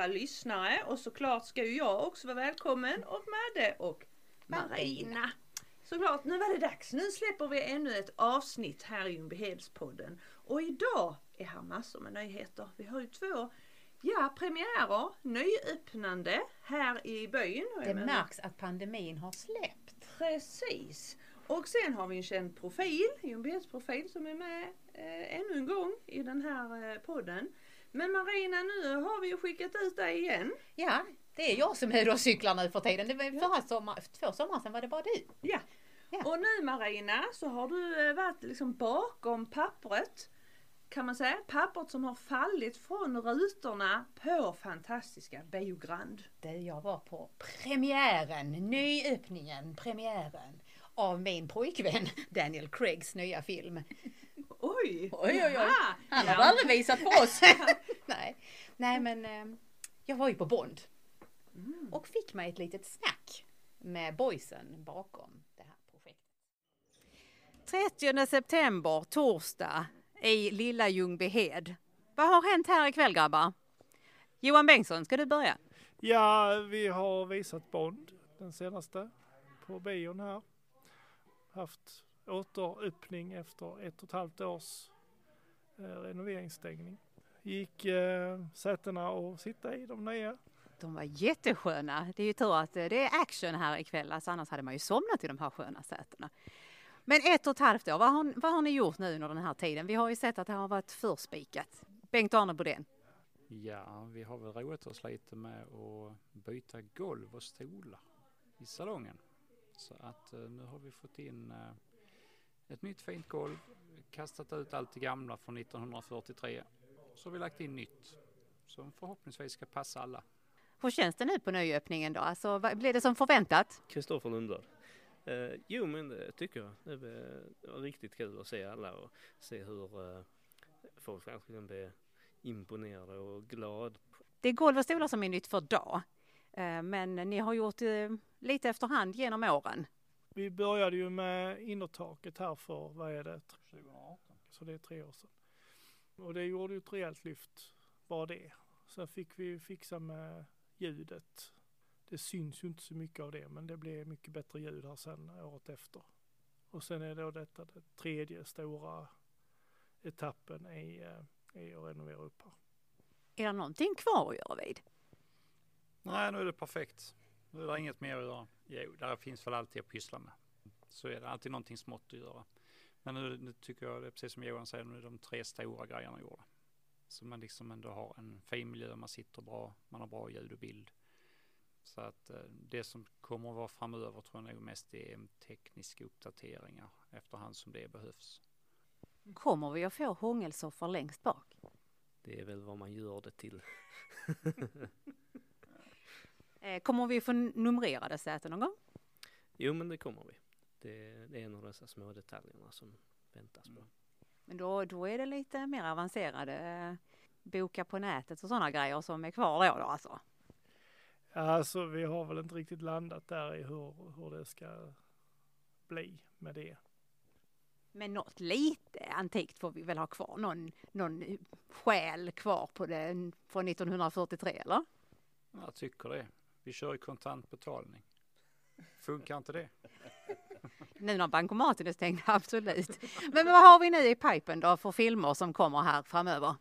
alla lyssnare och såklart ska ju jag också vara välkommen och Madde och Marina. Såklart, nu var det dags. Nu släpper vi ännu ett avsnitt här i Ljungbyhedspodden. Och idag är här massor med nyheter. Vi har ju två Ja, premiärer, nyöppnande här i byn. Det märks att pandemin har släppt. Precis. Och sen har vi en känd profil, Ljungbyheds som är med eh, ännu en gång i den här eh, podden. Men Marina, nu har vi ju skickat ut dig igen. Ja, det är jag som är då cyklar nu för tiden. Det var ja. förra sommar, två somrar sedan var det bara du. Ja. ja. Och nu Marina så har du eh, varit liksom bakom pappret kan man säga, pappret som har fallit från rutorna på fantastiska Biogrand. Där jag var på premiären, nyöppningen, premiären av min pojkvän Daniel Craigs nya film. Oj! Oj, oj, oj. Han har ja. aldrig visat på oss. Nej. Nej, men eh, jag var ju på Bond. Mm. Och fick mig ett litet snack med boysen bakom det här projektet. 30 september, torsdag, i lilla Ljungbyhed. Vad har hänt här ikväll grabbar? Johan Bengtsson, ska du börja? Ja, vi har visat Bond, den senaste, på bion här. Haft återöppning efter ett och ett halvt års eh, renoveringsstängning. Gick eh, sätena att sitta i, de nya. De var jättesköna. Det är ju tur att eh, det är action här ikväll, alltså annars hade man ju somnat i de här sköna sätena. Men ett och ett halvt år, vad har, vad har ni gjort nu under den här tiden? Vi har ju sett att det har varit förspikat. Bengt-Arne Bodén. Ja, vi har väl roat oss lite med att byta golv och stolar i salongen. Så att eh, nu har vi fått in eh, ett nytt fint golv, kastat ut allt det gamla från 1943. Så har vi lagt in nytt som förhoppningsvis ska passa alla. Hur känns det nu på nyöppningen då? Alltså, blev det som förväntat? Kristoffer Lundberg. Eh, jo men det tycker jag. Det var riktigt kul att se alla och se hur eh, folk verkligen blir imponerade och glada. Det är golv och stolar som är nytt för dag. Eh, men ni har gjort eh, lite efterhand genom åren. Vi började ju med innertaket här för, vad är det? 2018. Så det är tre år sedan. Och det gjorde ju ett rejält lyft, bara det. Sen fick vi fixa med ljudet det syns ju inte så mycket av det men det blir mycket bättre ljud här sen året efter. Och sen är då detta den tredje stora etappen i, eh, i att renovera upp här. Är det någonting kvar att göra vid? Nej, nu är det perfekt. Nu är det inget mer att göra. Jo, där finns väl alltid att pyssla med. Så är det alltid någonting smått att göra. Men nu, nu tycker jag det är precis som Johan säger, nu är de tre stora grejerna gjorda. Så man liksom ändå har en fin miljö, man sitter bra, man har bra ljud och bild. Så att eh, det som kommer att vara framöver tror jag nog mest är tekniska uppdateringar efterhand som det behövs. Kommer vi att få hångelsoffor längst bak? Det är väl vad man gör det till. Eh, kommer vi få numrerade säten någon gång? Jo men det kommer vi. Det, det är en av dessa små detaljerna som väntas på. Mm. Men då, då är det lite mer avancerade eh, boka på nätet och sådana grejer som är kvar då, då alltså? Alltså vi har väl inte riktigt landat där i hur, hur det ska bli med det. Men något lite antikt får vi väl ha kvar, någon, någon själ kvar på den från 1943 eller? Jag tycker det. Vi kör i kontantbetalning. Funkar inte det? Nu när bankomaten är stängd, absolut. Men vad har vi nu i pipen då för filmer som kommer här framöver?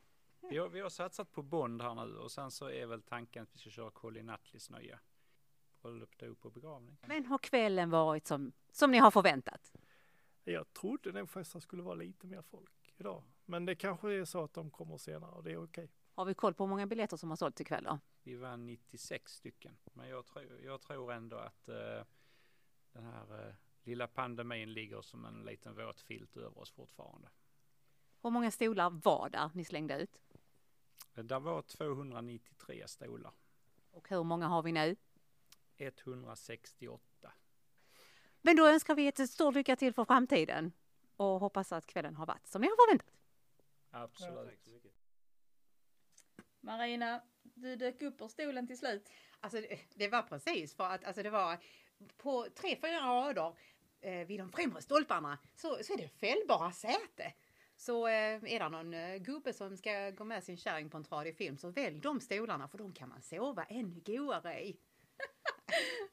Vi har, vi har satsat på Bond här nu och sen så är väl tanken att vi ska köra Colin Atleys nya bröllop, dop och begravning. Men har kvällen varit som, som ni har förväntat? Jag trodde nog faktiskt att det skulle vara lite mer folk idag. Men det kanske är så att de kommer senare och det är okej. Har vi koll på hur många biljetter som har sålts ikväll då? Vi var 96 stycken. Men jag tror, jag tror ändå att uh, den här uh, lilla pandemin ligger som en liten våt filt över oss fortfarande. Hur många stolar var där ni slängde ut? Det var 293 stolar. Och hur många har vi nu? 168. Men då önskar vi ett stort lycka till för framtiden och hoppas att kvällen har varit som ni har förväntat. Absolut. Marina, du dök upp ur stolen till slut. Alltså det var precis för att alltså det var på tre, fyra rader eh, vid de främre stolparna så, så är det fällbara säte. Så eh, är det någon eh, gubbe som ska gå med sin kärring på en tradig film så välj de stolarna för de kan man sova ännu godare i.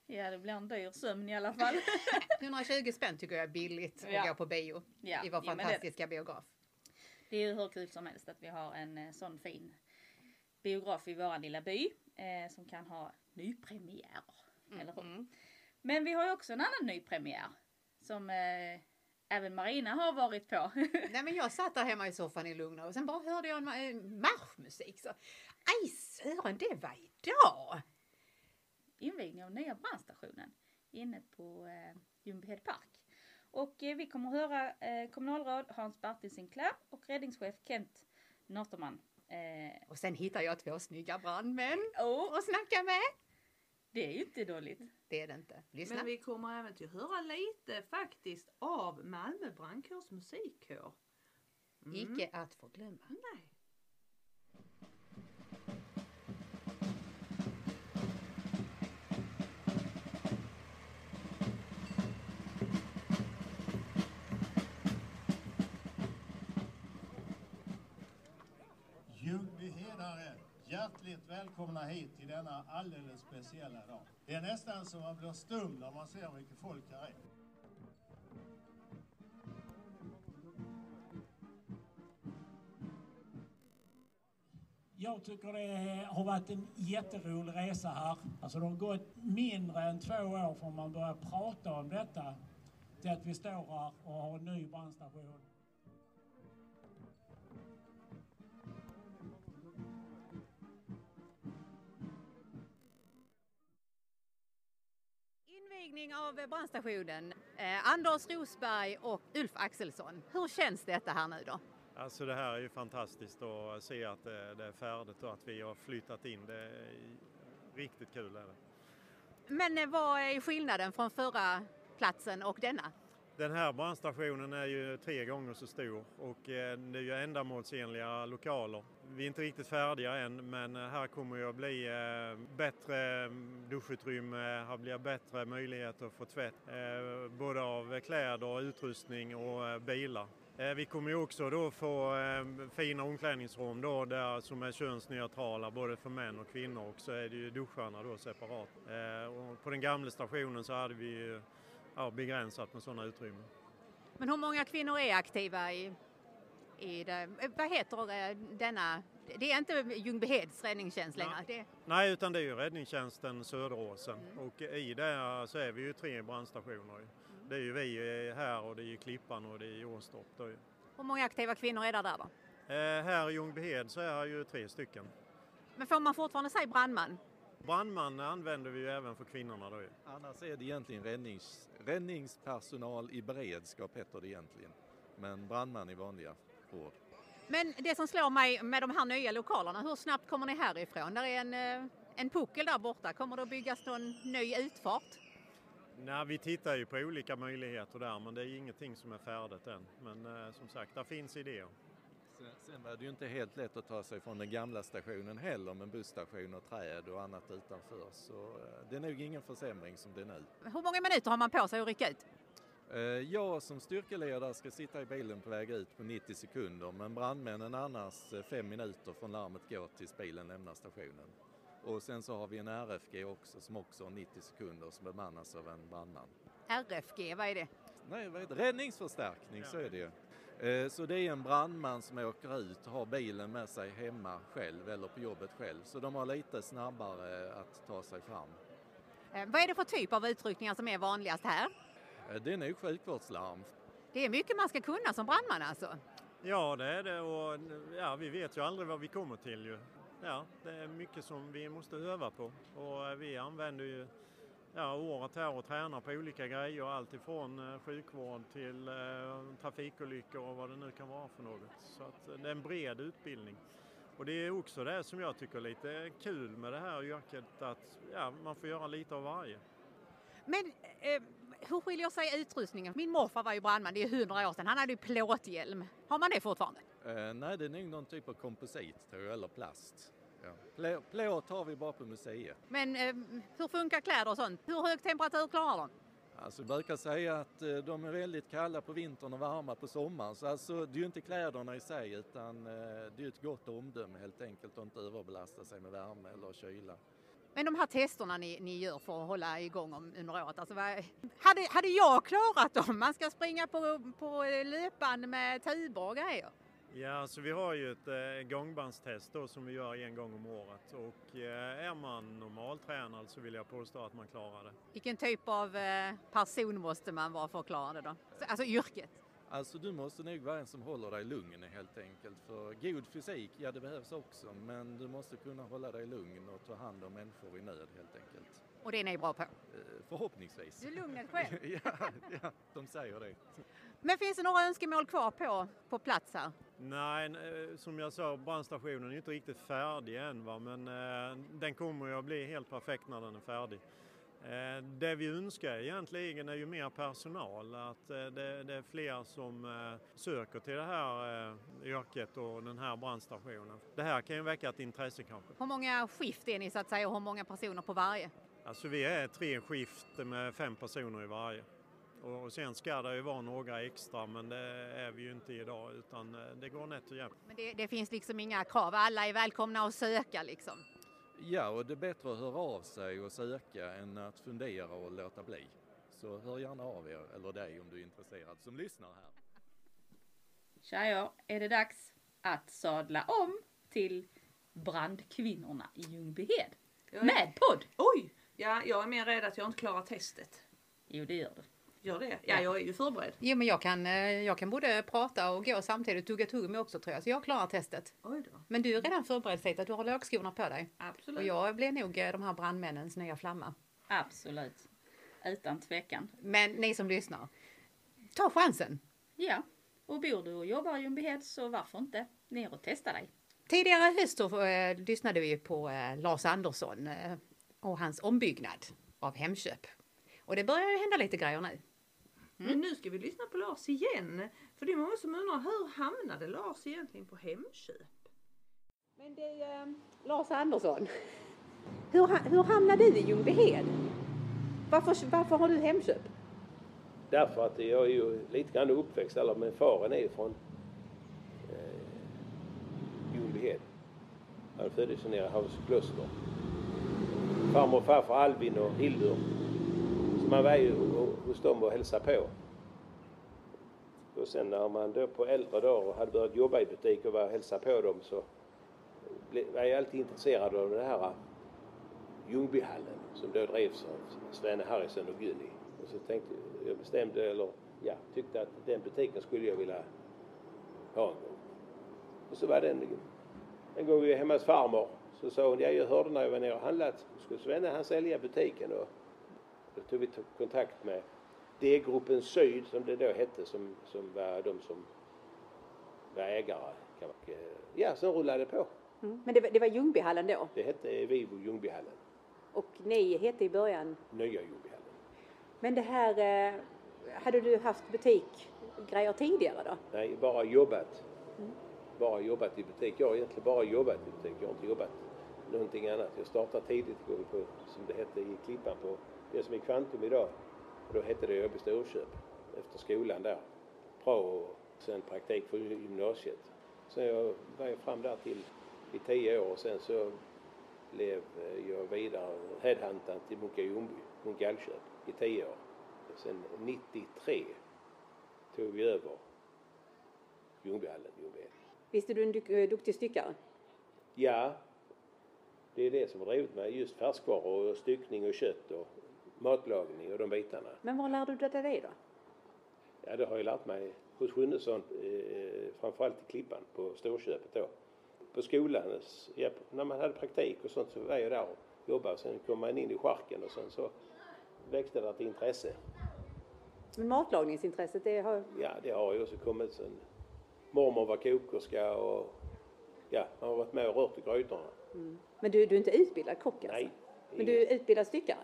Ja, det blir en dyr sömn i alla fall. 120 spänn tycker jag är billigt att Ja. gå på bio Ja, i vår ja, men det- fantastiska biograf. Det är ju hur kul som helst att vi har en eh, sån fin biograf i våran lilla by eh, som kan ha nypremiärer. Eller hur? Mm. Men vi har ju också en annan nypremiär som eh, även Marina har varit på. Nej men jag satt där hemma i soffan i lugn och sen bara hörde jag en ma- marschmusik. Så, Aj Sören, det var idag! invigning av nya brandstationen inne på eh, Ljungbyhed park. Och eh, vi kommer att höra eh, kommunalråd Hans Bartin Sinclair och räddningschef Kent Norterman. Eh, Och sen hittar jag två snygga brandmän och att snacka med. det är ju inte dåligt. Det är det inte. Lyssna. Men vi kommer även till att höra lite faktiskt av Malmö brandkårs musikkår. Mm. Icke att förglömma. Nej. Välkomna hit till denna alldeles speciella dag. Det är nästan som man blir stum när man ser hur mycket folk här är. Jag tycker det har varit en jätterolig resa här. Alltså det har gått mindre än två år från man började prata om detta till att vi står här och har en ny brandstation. Invigning av brandstationen. Eh, Anders Rosberg och Ulf Axelsson. Hur känns detta här nu då? Alltså det här är ju fantastiskt att se att det, det är färdigt och att vi har flyttat in. Det är riktigt kul. Är det. Men eh, vad är skillnaden från förra platsen och denna? Den här brandstationen är ju tre gånger så stor och eh, det är ju ändamålsenliga lokaler. Vi är inte riktigt färdiga än men eh, här kommer det att bli eh, bättre mm, duschutrymme, eh, här blir bättre möjligheter att få tvätt både av kläder, utrustning och bilar. Vi kommer ju också då få fina omklädningsrum då där, som är könsneutrala både för män och kvinnor och så är det ju duscharna då separat. Och på den gamla stationen så hade vi ju ja, begränsat med sådana utrymmen. Men hur många kvinnor är aktiva i, i det? eh, Vad heter eh, denna? Det är inte Ljungbyheds räddningstjänst längre. Det, Nej, utan det är ju räddningstjänsten Söderåsen och i det så är vi ju tre brandstationer. ju. Det är ju vi här och det är ju Klippan och det är Åstorp. ju. hur många aktiva kvinnor är där där då? Eh, Här i Ljungbyhed så är här ju tre stycken. Men får man fortfarande säga brandman? Brandman använder vi ju även för kvinnorna då ju. Annars är det egentligen räddnings, räddningspersonal i beredskap heter det egentligen. Men brandman i vanliga ord. Men det som slår mig med de här nya lokalerna, hur snabbt kommer ni härifrån? Där är en, eh, en puckel där borta. Kommer det att byggas någon ny utfart? Nej, vi tittar ju på olika möjligheter där men det är ingenting som är färdigt än. Men eh, som sagt, där finns idéer. Sen, sen var det ju inte helt lätt att ta sig från den gamla stationen heller med busstation och träd och annat utanför. Så eh, det är nog ingen försämring som det är nu. Hur många minuter har man på sig att rycka ut? Eh, Jag som styrkeledare ska sitta i bilen på väg ut på 90 sekunder men brandmännen annars eh, fem minuter från larmet går tills bilen lämnar stationen. Och sen så har vi en RFG också som också har 90 sekunder som bemannas av en brandman. RFG, vad är det? Nej, vad heter det? Räddningsförstärkning, så är det ju. Eh, Så det är en brandman som åker ut och har bilen med sig hemma själv eller på jobbet själv. Så de har lite snabbare att ta sig fram. Eh, Vad är det för typ av utryckningar som är vanligast här? Eh, Det är nog sjukvårdslarm. Det är mycket man ska kunna som brandman alltså. Ja, det är det och ja, vi vet ju aldrig vad vi kommer till ju. Ja, det är mycket som vi måste öva på och eh, vi använder ju ja, året här och tränar på olika grejer. Allt ifrån eh, sjukvård till eh, trafikolyckor och vad det nu kan vara för något. Så att, det är en bred utbildning. Och det är också det som jag tycker är lite kul med det här yrket att ja, man får göra lite av varje. Men eh, hur skiljer sig utrustningen? Min morfar var ju brandman, det är hundra år sedan. Han hade ju plåthjälm. Har man det fortfarande? Eh, nej, det är nog någon typ av komposit tror jag, eller plast. Ja. Plå- Plåt har vi bara på museet. Men eh, hur funkar kläder och sånt? Hur hög temperatur klarar de? Alltså vi brukar säga att eh, de är väldigt kalla på vintern och varma på sommaren. Så alltså, det är ju inte kläderna i sig utan eh, det är ett gott omdöme helt enkelt att inte överbelasta sig med värme eller kyla. Men de här testerna ni, ni gör för att hålla igång om, under året, alltså vad, hade, hade jag klarat dem? Man ska springa på, på löpband med tuber och grejer. Ja, alltså vi har ju ett eh, gångbandstest då som vi gör en gång om året och eh, är man normaltränad så vill jag påstå att man klarar det. Vilken typ av eh, person måste man vara för att klara det då? Alltså yrket? Alltså du måste nog vara en som håller dig lugn helt enkelt. För god fysik, ja det behövs också, men du måste kunna hålla dig lugn och ta hand om människor i nöd helt enkelt. Och det är ni bra på? Eh, Förhoppningsvis. Du är lugnet själv? ja, ja, de säger det. Men finns det några önskemål kvar på, på plats här? Nej, eh, som jag sa, brandstationen är inte riktigt färdig än va? men eh, den kommer ju att bli helt perfekt när den är färdig. Eh, det vi önskar egentligen är ju mer personal, att eh, det, det, är fler som eh, söker till det här yrket och den här brandstationen. Det här kan ju väcka ett intresse kanske. Hur många skift är ni så att säga och hur många personer på varje? Alltså vi är tre skift med fem personer i varje. Och sen ska det ju vara några extra men det är vi ju inte idag utan det går nätt och jämnt. Men det, det finns liksom inga krav, alla är välkomna att söka liksom? Ja, och det är bättre att höra av sig och söka än att fundera och låta bli. Så hör gärna av er, eller dig om du är intresserad som lyssnar här. Tjejer, är det dags att sadla om till brandkvinnorna i Ljungbyhed. Med podd! Oj! Ja, jag är mer rädd att jag inte klarar testet. Jo, det gör du. Gör det? Ja, jag är ju förberedd. Jo, men jag kan, eh, jag kan både prata och gå samtidigt, tugga tuggummi också tror jag, så jag klarar testet. Oj då. Men du är redan förberedd Zita, du har lågskorna på dig. Absolut. Och jag blir nog eh, de här brandmännens nya flamma. Absolut. Utan tvekan. Men ni som lyssnar, ta chansen! Ja. Och bor du och jobbar i Ljungbyhed så varför inte ner och testa dig. Tidigare i höst så eh, lyssnade vi på eh, Lars Andersson eh, och hans ombyggnad av Hemköp. Och det börjar ju hända lite grejer nu. Men nu ska vi lyssna på Lars igen. För det är många som undrar hur hamnade Lars egentligen på Hemköp? Men det är Lars Andersson. Hur, hur hamnade du i Ljungbyhed? Varför, varför har du Hemköp? Därför att jag är ju lite grann uppväxt, eller men faren är ju från eh, Ljungbyhed. Han föddes nere i Havskloster. Farmor och farfar Albin och Hildur. Man var ju hos dem och hälsade på. Och sen när man då på äldre dagar hade börjat jobba i butik och var och hälsade på dem så var jag alltid intresserad av den här eh, Ljungbyhallen som då drevs av Svenne Harrison och Gunny. Och så tänkte jag, jag bestämde, eller ja, tyckte att den butiken skulle jag vilja ha en gång. Och så var det en, en gång vi var hemma hos farmor så sa hon, ja jag hörde när jag var nere och handlat, skulle Svenne han sälja butiken och då tog vi kontakt med D-gruppen Syd som det då hette som, som var de som var ägare. Kan man, ja, sen rullade på. Men det, var- det var Ljungbyhallen då Det hette Vivo Ljungbyhallen, och ni hette i början. nya Ljungbyhallen. Men det här, eh, hade du haft butikgrejer tidigare då? Nej, bara jobbat. Bara jobbat i butik. Jag har egentligen bara jobbat i butik. Jag har inte jobbat någonting annat. Jag startade tidigt på som det hette i Klippan på det som är Kvantum idag. Och då hette det Åby Storköp efter skolan där. Prao och sen praktik för gymnasiet. Sen jag var jag fram där till i tio år och sen så blev eh, jag vidare headhuntad till Munka Ljungby, Munka Allköp i tio år. Sen 93 tog vi över Ljungbyhallen, Ljungbyhed. Visst är du en eh, duktig styckare? Ja, det är det som har drivit mig. Just färskvaror och styckning och kött och matlagning och de bitarna. Men var lärde du dig det då? Ja, det har jag lärt mig hos Sjunnesson, eh, framförallt i Klippan på Storköpet då. På skolan, s- ja, när man hade praktik och sånt så var jag där och jobbade. Sen kom man in i charken och sen så växte det ett intresse. Men matlagningsintresset, det har... Ja, det har ju också kommit sen mormor var kokerska och ja, man har varit med och rört i grytorna. Men du, du är inte utbildad kock alltså? Nej, Men du är utbildad styckare?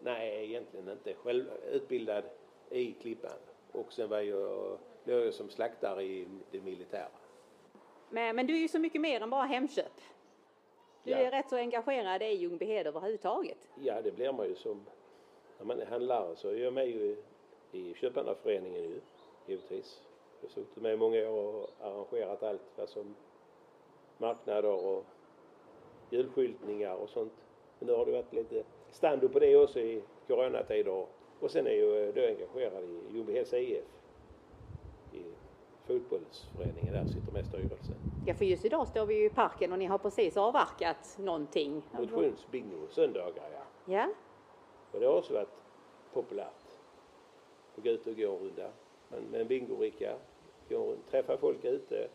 Nej, egentligen inte. Själv utbildad i Klippan. Och sen var jag, låg jag som slaktare i det militära. Men, men du är ju så mycket mer än bara Hemköp. Du Ja. är rätt så engagerad i Ljungbyhed överhuvudtaget. Ja, det blir man ju som när man är handlare så är jag med ju i Köpmannaföreningen ju, givetvis. Jag har suttit med i många år och arrangerat allt vad som marknader och julskyltningar och sånt. Men nu har det varit lite standard på det också i coronatider. Och sen är jag då engagerad i Ljungbyheds IF. I fotbollsföreningen där, sitter med styrelsen. Ja, för just idag står vi ju i parken och ni har precis avverkat någonting. Motionsbingo söndagar ja. Ja, Och det har också varit populärt. Att gå ut och gå en runda. Men med en bingoricka, träffa folk ute.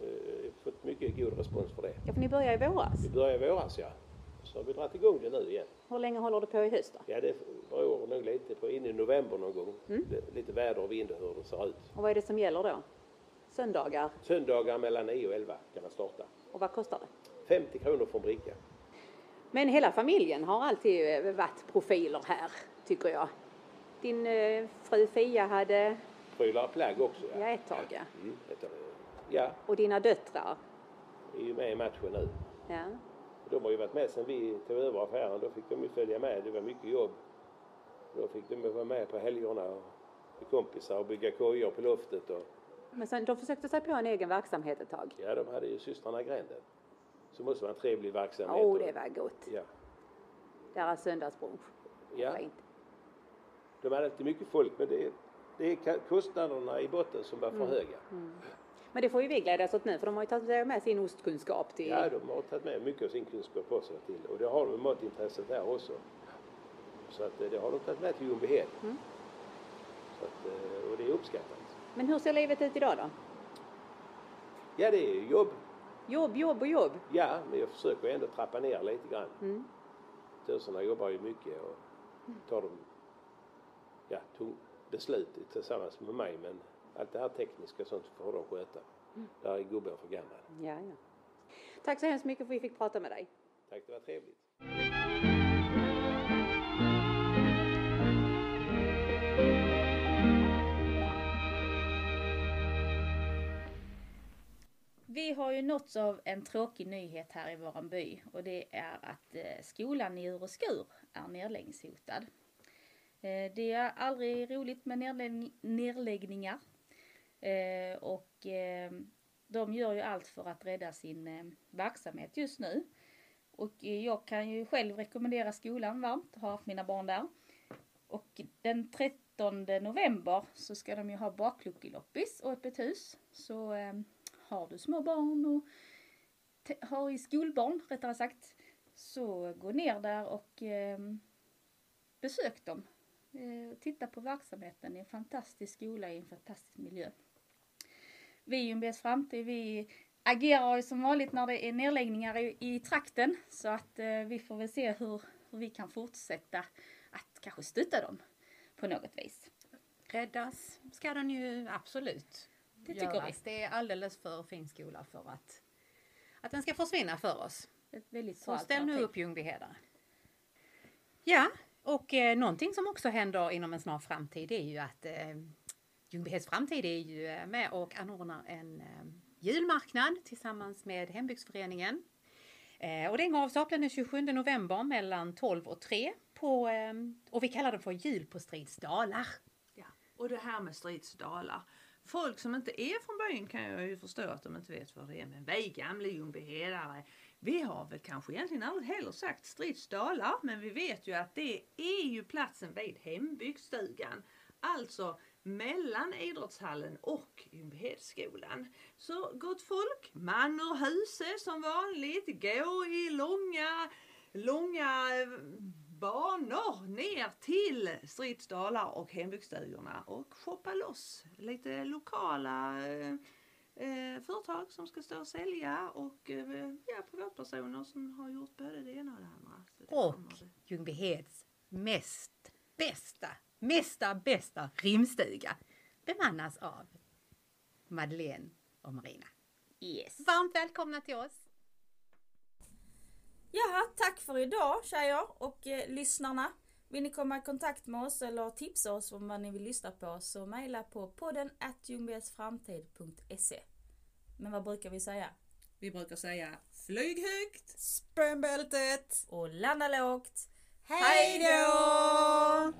Eh, fått mycket god respons för det. ja för ni börjar i våras. Vi börjar i våras ja. Så har vi dragit igång det nu igen. Hur länge håller det på i höst då? Ja det beror nog lite på in i november någon gång. Mm. Lite väder och vind och hur det ser ut. Och vad är det som gäller då? Söndagar? Söndagar mellan 9 och 11 kan man starta. Och vad kostar det? 50 kronor för en bricka. Men hela familjen har alltid eh, varit profiler här, tycker jag. Din eh, fru Fia hade, Prylar plagg också ja ja. ett tag ja. Mm, heter det. Ja, Och dina döttrar. är ju med i matchen nu. Ja. De har ju varit med sedan vi tog över affären. Då fick de ju följa med. Det var mycket jobb. Då fick de vara med på helgerna och med kompisar och bygga kojor på loftet. Och, Men sen, de försökte sig på en egen verksamhet ett tag. ja, de hade ju systrarna Gränden. Som måste vara en trevlig verksamhet. Åh, Och- det var gott. Ja. Deras söndagsbrunch. ja. De hade alltid mycket folk men det är, det är kostnaderna i botten som var för Mm. höga. Men det får ju vi glädjas åt nu för de har ju tagit med sin ostkunskap till... Ja, de har tagit med mycket av sin kunskap också till. Och det har de matintresset där också. Så att eh, det har de tagit med till Ljungbyhed. Mm. Så att, eh, och det är uppskattat. Men hur ser livet ut idag då? Ja, det är jobb. Jobb, jobb och jobb. Ja, men jag försöker ändå trappa ner lite grann. Mm. Töserna jobbar ju mycket och tar de ja, beslut tillsammans med mig. Men allt det här tekniska och sånt får de sköta. Mm. Där är gubben för gammal. Ja, ja. Tack så hemskt mycket för att vi fick prata med dig. Tack, det var trevligt. Vi har ju nåtts av en tråkig nyhet här i våran by och det är att eh, skolan i Ureskur är nedläggningshotad. Eh, det är aldrig roligt med nedlägg- nedläggningar eh, och eh, de gör ju allt för att rädda sin eh, verksamhet just nu. Och eh, jag kan ju själv rekommendera skolan varmt, har haft mina barn där. Och den 13 november så ska de ju ha bakluckeloppis och öppet hus. Så eh, har du små barn och har i skolbarn rättare sagt så gå ner där och eh, besök dem. Eh, titta på verksamheten i en fantastisk skola i en fantastisk miljö. Vi i UMBs framtid, vi agerar ju som vanligt när det är nedläggningar i, i trakten så att eh, vi får väl se hur, hur vi kan fortsätta att kanske stötta dem på något vis. Räddas ska den ju absolut Det tycker göras. Det är alldeles för fin skola för att, att den ska försvinna för oss. Ett väldigt Så ställ nu upp Ljungbyhedare. Ja, och eh, någonting som också händer inom en snar framtid är ju att eh, Ljungbyheds framtid är ju eh, med och anordnar en eh, julmarknad tillsammans med Hembygdsföreningen. Eh, och den går av stapeln den 27 november mellan 12 och 3 på, och vi kallar den för Jul på Stridsdalar. Ja. Och det här med stridsdalar. Folk som inte är från byn kan jag ju förstå att de inte vet vad det är. Men vi gamla Ljungbyhedare, vi har väl kanske egentligen aldrig heller sagt stridsdalar. Men vi vet ju att det är ju platsen vid hembygdsstugan. Alltså mellan idrottshallen och Ljungbyhedsskolan. Så gott folk, man ur huset som vanligt, gå i långa, långa eh, banor ner till Stridsdalar och hembygdsstugorna och shoppa loss lite lokala eh, eh, företag som ska stå och sälja och eh, ja, privatpersoner som har gjort både det ena och det andra. Det Och. Ljungbyheds mest bästa, mesta bästa rimstuga bemannas av Madeleine och Marina. Yes. Varmt välkomna till oss! Jaha, tack för idag tjejer och eh, lyssnarna. Vill ni komma i kontakt med oss eller tipsa oss om vad ni vill lyssna på så mejla på podden atljungbhsframtid.se. Men vad brukar vi säga? Vi brukar säga flyg högt! Spänn bältet! Och landa lågt! Hej då!